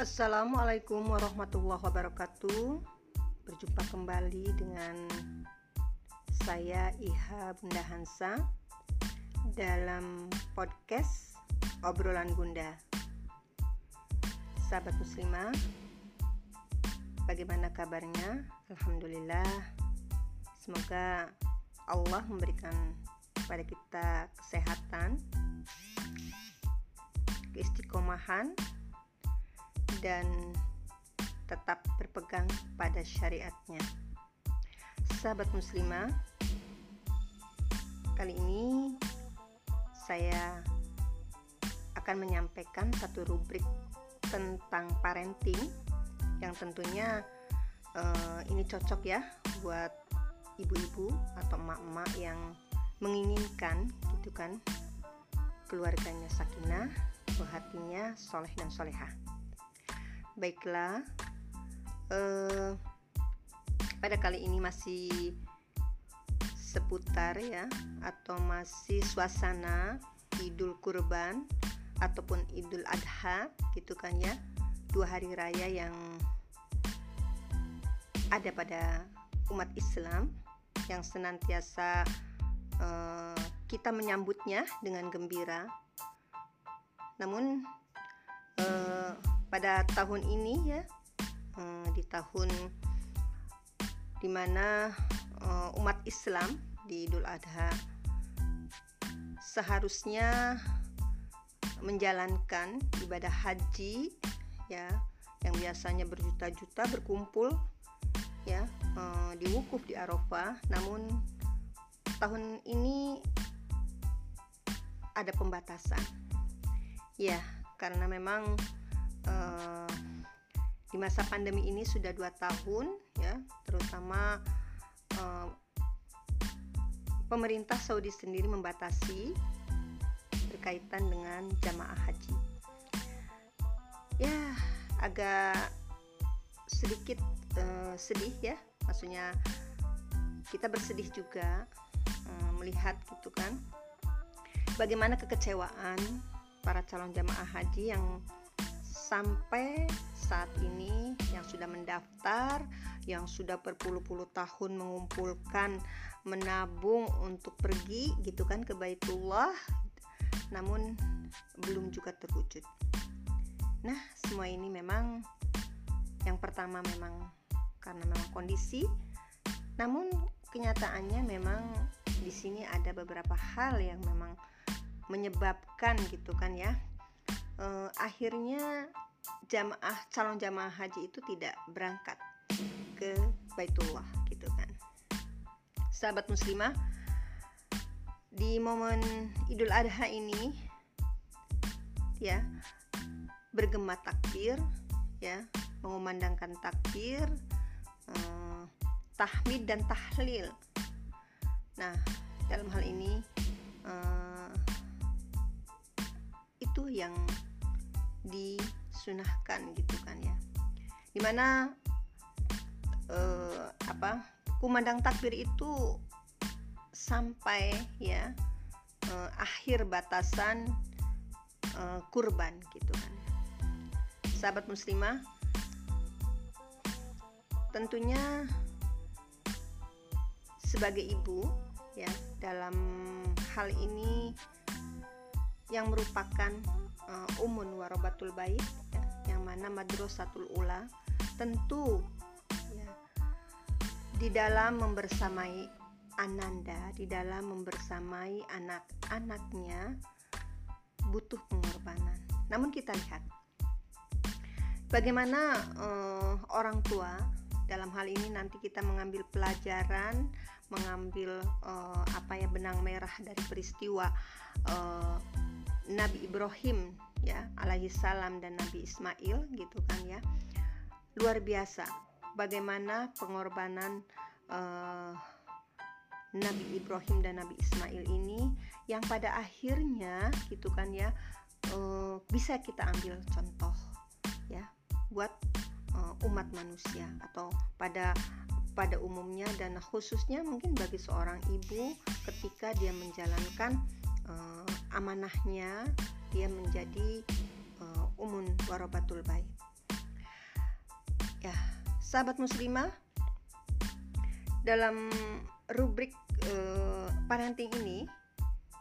Assalamualaikum warahmatullahi wabarakatuh. Berjumpa kembali dengan saya Iha Bunda Hansa dalam podcast obrolan Bunda. Sahabat muslimah, bagaimana kabarnya? Alhamdulillah. Semoga Allah memberikan kepada kita kesehatan, keistiqomahan dan tetap berpegang pada syariatnya. Sahabat muslimah, kali ini saya akan menyampaikan satu rubrik tentang parenting yang tentunya uh, ini cocok ya buat ibu-ibu atau emak-emak yang menginginkan gitu kan keluarganya sakinah, hatinya soleh dan solehah baiklah. Uh, pada kali ini masih seputar ya atau masih suasana Idul Kurban ataupun Idul Adha gitu kan ya. Dua hari raya yang ada pada umat Islam yang senantiasa uh, kita menyambutnya dengan gembira. Namun uh, pada tahun ini ya eh, di tahun di mana eh, umat Islam di Idul Adha seharusnya menjalankan ibadah haji ya yang biasanya berjuta-juta berkumpul ya eh, di wukuf di Arafah. Namun tahun ini ada pembatasan. Ya karena memang uh, di masa pandemi ini sudah dua tahun ya terutama uh, pemerintah Saudi sendiri membatasi berkaitan dengan jamaah haji. Ya agak sedikit uh, sedih ya maksudnya kita bersedih juga uh, melihat gitu kan bagaimana kekecewaan para calon jamaah haji yang sampai saat ini yang sudah mendaftar, yang sudah berpuluh-puluh tahun mengumpulkan, menabung untuk pergi gitu kan ke Baitullah, namun belum juga terwujud. Nah, semua ini memang yang pertama memang karena memang kondisi, namun kenyataannya memang di sini ada beberapa hal yang memang menyebabkan gitu kan ya uh, akhirnya jamaah calon jamaah haji itu tidak berangkat ke Baitullah gitu kan. Sahabat muslimah, di momen Idul Adha ini ya bergema takbir ya mengumandangkan takbir uh, tahmid dan tahlil nah dalam hal ini uh, itu yang disunahkan gitu kan ya. Di mana eh, apa kumandang takbir itu sampai ya eh, akhir batasan eh, kurban gitu kan. Sahabat muslimah tentunya sebagai ibu ya dalam hal ini yang merupakan uh, umun warobatul bait ya, yang mana madrasatul ula tentu ya, di dalam membersamai ananda di dalam membersamai anak-anaknya butuh pengorbanan. Namun kita lihat bagaimana uh, orang tua dalam hal ini nanti kita mengambil pelajaran mengambil uh, apa ya benang merah dari peristiwa uh, Nabi Ibrahim ya alaihi salam dan Nabi Ismail gitu kan ya. Luar biasa bagaimana pengorbanan uh, Nabi Ibrahim dan Nabi Ismail ini yang pada akhirnya gitu kan ya uh, bisa kita ambil contoh ya buat uh, umat manusia atau pada pada umumnya dan khususnya mungkin bagi seorang ibu ketika dia menjalankan uh, amanahnya dia menjadi uh, umun warobatul baik sahabat muslimah, dalam rubrik uh, parenting ini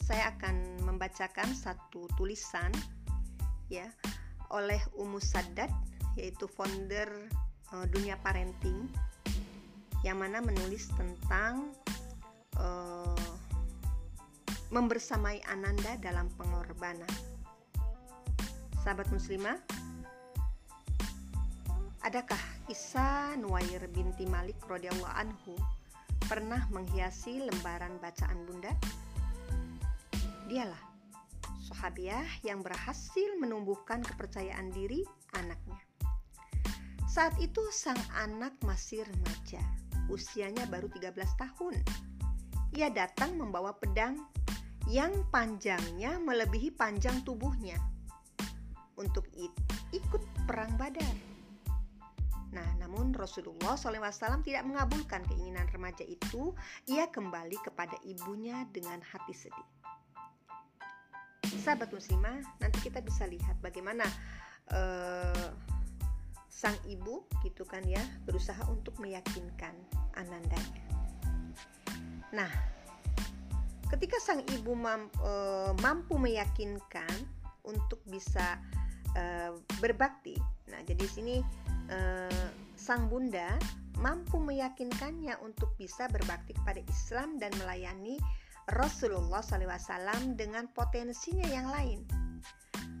saya akan membacakan satu tulisan ya oleh Umu Sadat yaitu founder uh, dunia parenting yang mana menulis tentang uh, membersamai Ananda dalam pengorbanan. Sahabat muslimah, adakah kisah Nuwair binti Malik radhiyallahu anhu pernah menghiasi lembaran bacaan Bunda? Dialah sahabiah yang berhasil menumbuhkan kepercayaan diri anaknya. Saat itu sang anak masih remaja, usianya baru 13 tahun. Ia datang membawa pedang yang panjangnya melebihi panjang tubuhnya untuk ikut perang badar. Nah, namun Rasulullah SAW tidak mengabulkan keinginan remaja itu. Ia kembali kepada ibunya dengan hati sedih sahabat muslimah nanti kita bisa lihat bagaimana uh, sang ibu gitu kan ya berusaha untuk meyakinkan anandanya. Nah, ketika sang ibu mampu, uh, mampu meyakinkan untuk bisa uh, berbakti, nah jadi sini uh, sang bunda mampu meyakinkannya untuk bisa berbakti kepada Islam dan melayani Rasulullah SAW dengan potensinya yang lain.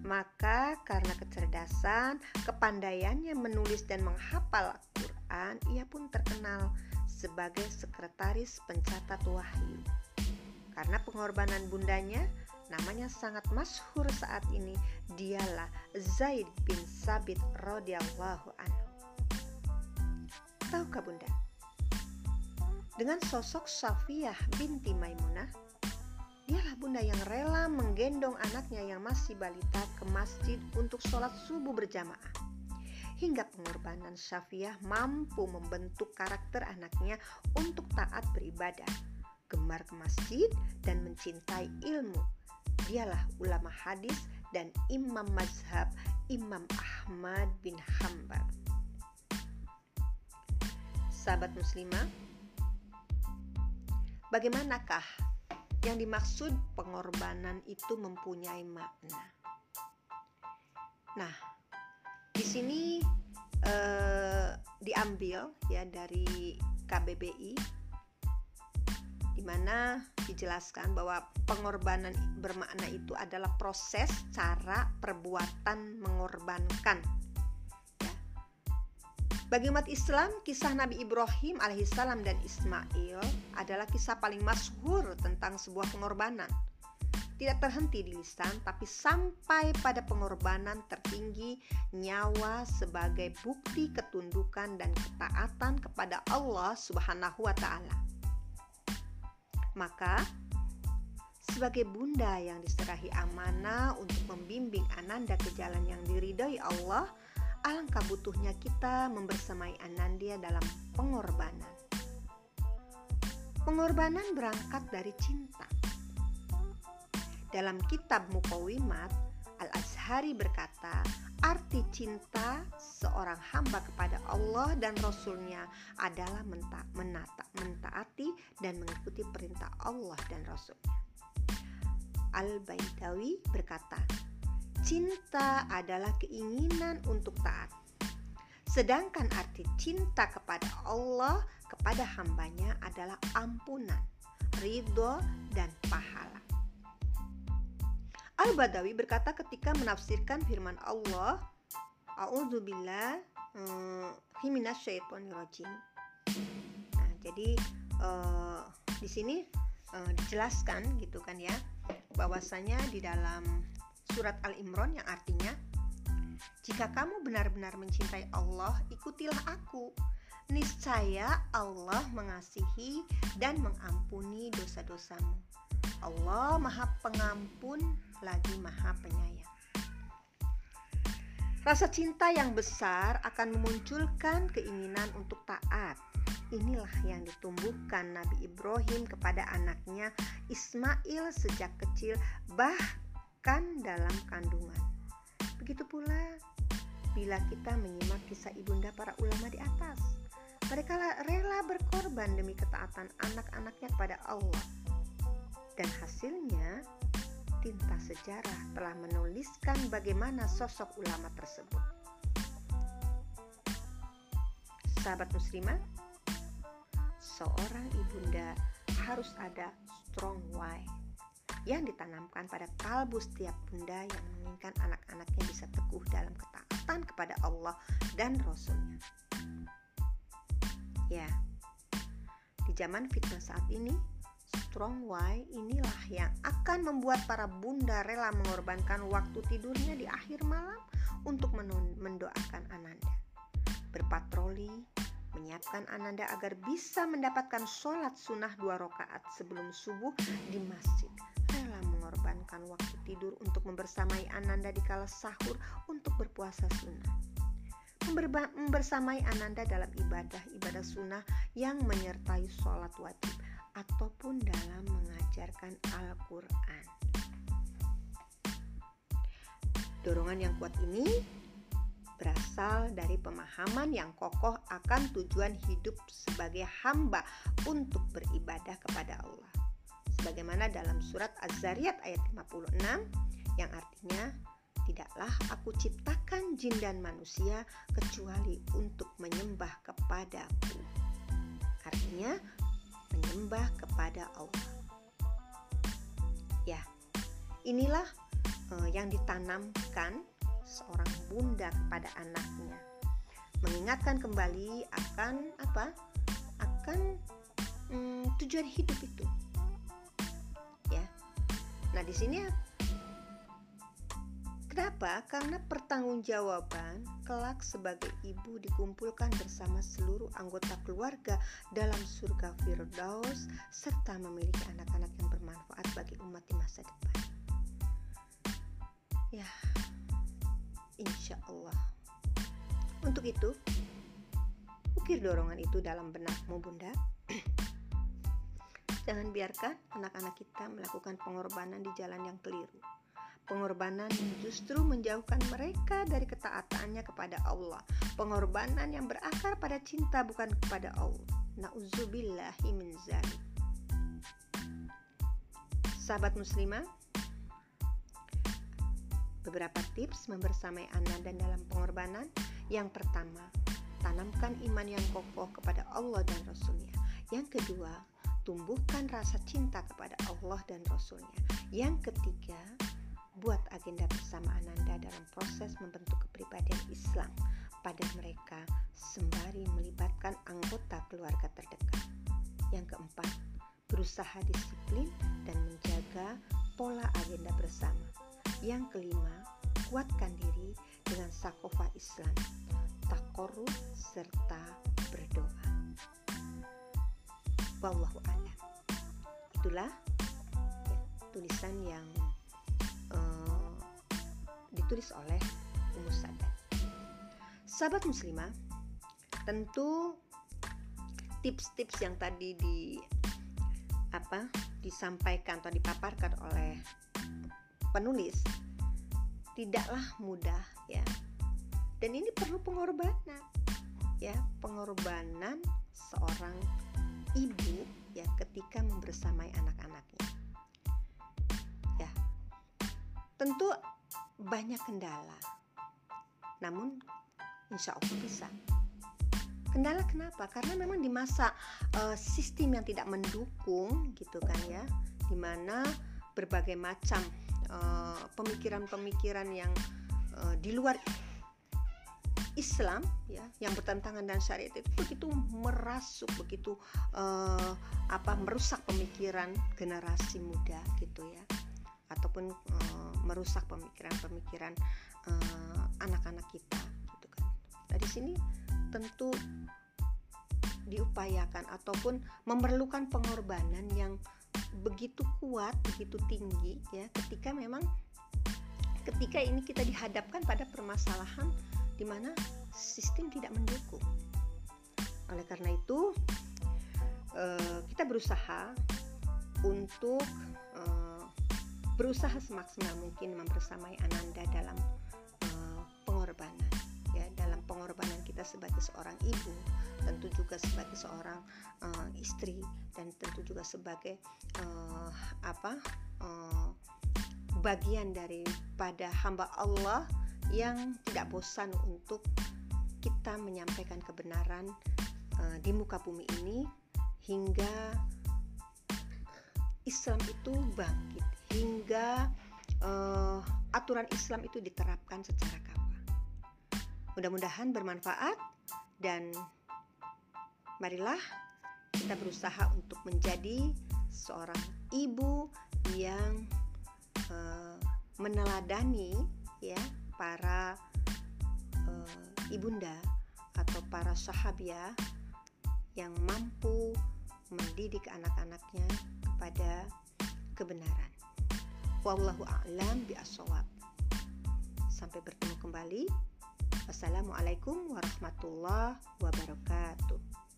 Maka karena kecerdasan, kepandaiannya menulis dan menghafal Al-Quran, ia pun terkenal sebagai sekretaris pencatat wahyu. Karena pengorbanan bundanya, namanya sangat masyhur saat ini, dialah Zaid bin Sabit radhiyallahu anhu. Tahukah bunda? Dengan sosok Safiyah binti Maimunah, dialah bunda yang rela menggendong anaknya yang masih balita ke masjid untuk sholat subuh berjamaah. Hingga pengorbanan Safiyah mampu membentuk karakter anaknya untuk taat beribadah, gemar ke masjid, dan mencintai ilmu. Dialah ulama hadis dan imam mazhab Imam Ahmad bin Hambal. Sahabat muslimah, Bagaimanakah yang dimaksud pengorbanan itu mempunyai makna? Nah, di sini eh, diambil ya dari KBBI di mana dijelaskan bahwa pengorbanan bermakna itu adalah proses cara perbuatan mengorbankan bagi umat Islam, kisah Nabi Ibrahim alaihissalam dan Ismail adalah kisah paling masyhur tentang sebuah pengorbanan. Tidak terhenti di lisan, tapi sampai pada pengorbanan tertinggi nyawa sebagai bukti ketundukan dan ketaatan kepada Allah Subhanahu wa Ta'ala. Maka, sebagai bunda yang diserahi amanah untuk membimbing Ananda ke jalan yang diridhai Allah, alangkah butuhnya kita membersamai Anandia dalam pengorbanan. Pengorbanan berangkat dari cinta. Dalam kitab Mukawimat, Al-Azhari berkata, arti cinta seorang hamba kepada Allah dan Rasulnya adalah menta menata, mentaati dan mengikuti perintah Allah dan Rasulnya. Al-Baidawi berkata, cinta adalah keinginan untuk taat. Sedangkan arti cinta kepada Allah kepada hambanya adalah ampunan, ridho, dan pahala. Al-Badawi berkata ketika menafsirkan firman Allah, A'udzubillah eh, rajim. Nah, jadi uh, di sini uh, dijelaskan gitu kan ya bahwasanya di dalam surat Al-Imran yang artinya jika kamu benar-benar mencintai Allah, ikutilah aku. Niscaya Allah mengasihi dan mengampuni dosa-dosamu. Allah Maha Pengampun lagi Maha Penyayang. Rasa cinta yang besar akan memunculkan keinginan untuk taat. Inilah yang ditumbuhkan Nabi Ibrahim kepada anaknya Ismail sejak kecil, bah bahkan dalam kandungan. Begitu pula bila kita menyimak kisah ibunda para ulama di atas. Mereka rela berkorban demi ketaatan anak-anaknya kepada Allah. Dan hasilnya, tinta sejarah telah menuliskan bagaimana sosok ulama tersebut. Sahabat muslimah, seorang ibunda harus ada strong why yang ditanamkan pada kalbu setiap bunda yang menginginkan anak-anaknya bisa teguh dalam ketaatan kepada Allah dan Rasulnya. Ya, di zaman fitnah saat ini, strong why inilah yang akan membuat para bunda rela mengorbankan waktu tidurnya di akhir malam untuk mendoakan Ananda berpatroli, menyiapkan Ananda agar bisa mendapatkan sholat sunnah dua rakaat sebelum subuh di masjid. Rela mengorbankan waktu tidur untuk membersamai Ananda di kala sahur untuk berpuasa sunnah. membersamai Ananda dalam ibadah-ibadah sunnah yang menyertai sholat wajib ataupun dalam mengajarkan Al-Quran. Dorongan yang kuat ini berasal dari pemahaman yang kokoh akan tujuan hidup sebagai hamba untuk beribadah kepada Allah. Sebagaimana dalam surat Az-Zariyat ayat 56 yang artinya tidaklah aku ciptakan jin dan manusia kecuali untuk menyembah kepadaku. Artinya menyembah kepada Allah. Ya, inilah uh, yang ditanamkan seorang bunda kepada anaknya. Mengingatkan kembali akan apa? Akan hmm, tujuan hidup itu. Ya. Nah di sini Kenapa? Karena pertanggungjawaban kelak sebagai ibu dikumpulkan bersama seluruh anggota keluarga dalam surga Firdaus serta memiliki anak-anak yang bermanfaat bagi umat di masa depan. Ya, insya Allah. Untuk itu, ukir dorongan itu dalam benakmu bunda. Jangan biarkan anak-anak kita melakukan pengorbanan di jalan yang keliru. Pengorbanan justru menjauhkan mereka dari ketaatannya kepada Allah. Pengorbanan yang berakar pada cinta bukan kepada Allah. Nauzubillahi min. Sahabat muslimah, Beberapa tips membersamai anak dan dalam pengorbanan. Yang pertama, tanamkan iman yang kokoh kepada Allah dan Rasulnya. Yang kedua, tumbuhkan rasa cinta kepada Allah dan Rasulnya. Yang ketiga, buat agenda bersama Ananda dalam proses membentuk kepribadian Islam pada mereka sembari melibatkan anggota keluarga terdekat. Yang keempat, berusaha disiplin dan menjaga pola agenda bersama. Yang kelima, kuatkan diri dengan sakofa Islam, takoru serta berdoa. Wallahu a'lam. Itulah ya, tulisan yang ditulis oleh Ummu Sadat. Sahabat muslimah, tentu tips-tips yang tadi di apa disampaikan atau dipaparkan oleh penulis tidaklah mudah ya. Dan ini perlu pengorbanan ya. Pengorbanan seorang ibu ya ketika membersamai anak-anaknya. Ya. Tentu banyak kendala. Namun insya Allah bisa. Kendala kenapa? Karena memang di masa uh, sistem yang tidak mendukung gitu kan ya di mana berbagai macam Eh, pemikiran-pemikiran uh, yang uh, di luar Islam ya yang bertentangan dengan syariat itu begitu merasuk begitu uh, apa merusak pemikiran generasi muda gitu ya ataupun uh, merusak pemikiran-pemikiran anak-anak kita gitu kan. Nah di sini tentu diupayakan ataupun memerlukan pengorbanan yang begitu kuat, begitu tinggi ya ketika memang ketika ini kita dihadapkan pada permasalahan di mana sistem tidak mendukung. Oleh karena itu eh, kita berusaha untuk berusaha semaksimal mungkin membersamai Ananda dalam eh, pengorbanan kita sebagai seorang ibu, tentu juga sebagai seorang uh, istri dan tentu juga sebagai uh, apa uh, bagian daripada hamba Allah yang tidak bosan untuk kita menyampaikan kebenaran uh, di muka bumi ini hingga Islam itu bangkit hingga uh, aturan Islam itu diterapkan secara kafah. Mudah-mudahan bermanfaat dan marilah kita berusaha untuk menjadi seorang ibu yang uh, meneladani ya para uh, ibunda atau para sahabiah yang mampu mendidik anak-anaknya kepada kebenaran. Wallahu a'lam bi'ashawab. Sampai bertemu kembali. Wassalamualaikum warahmatullahi wabarakatuh.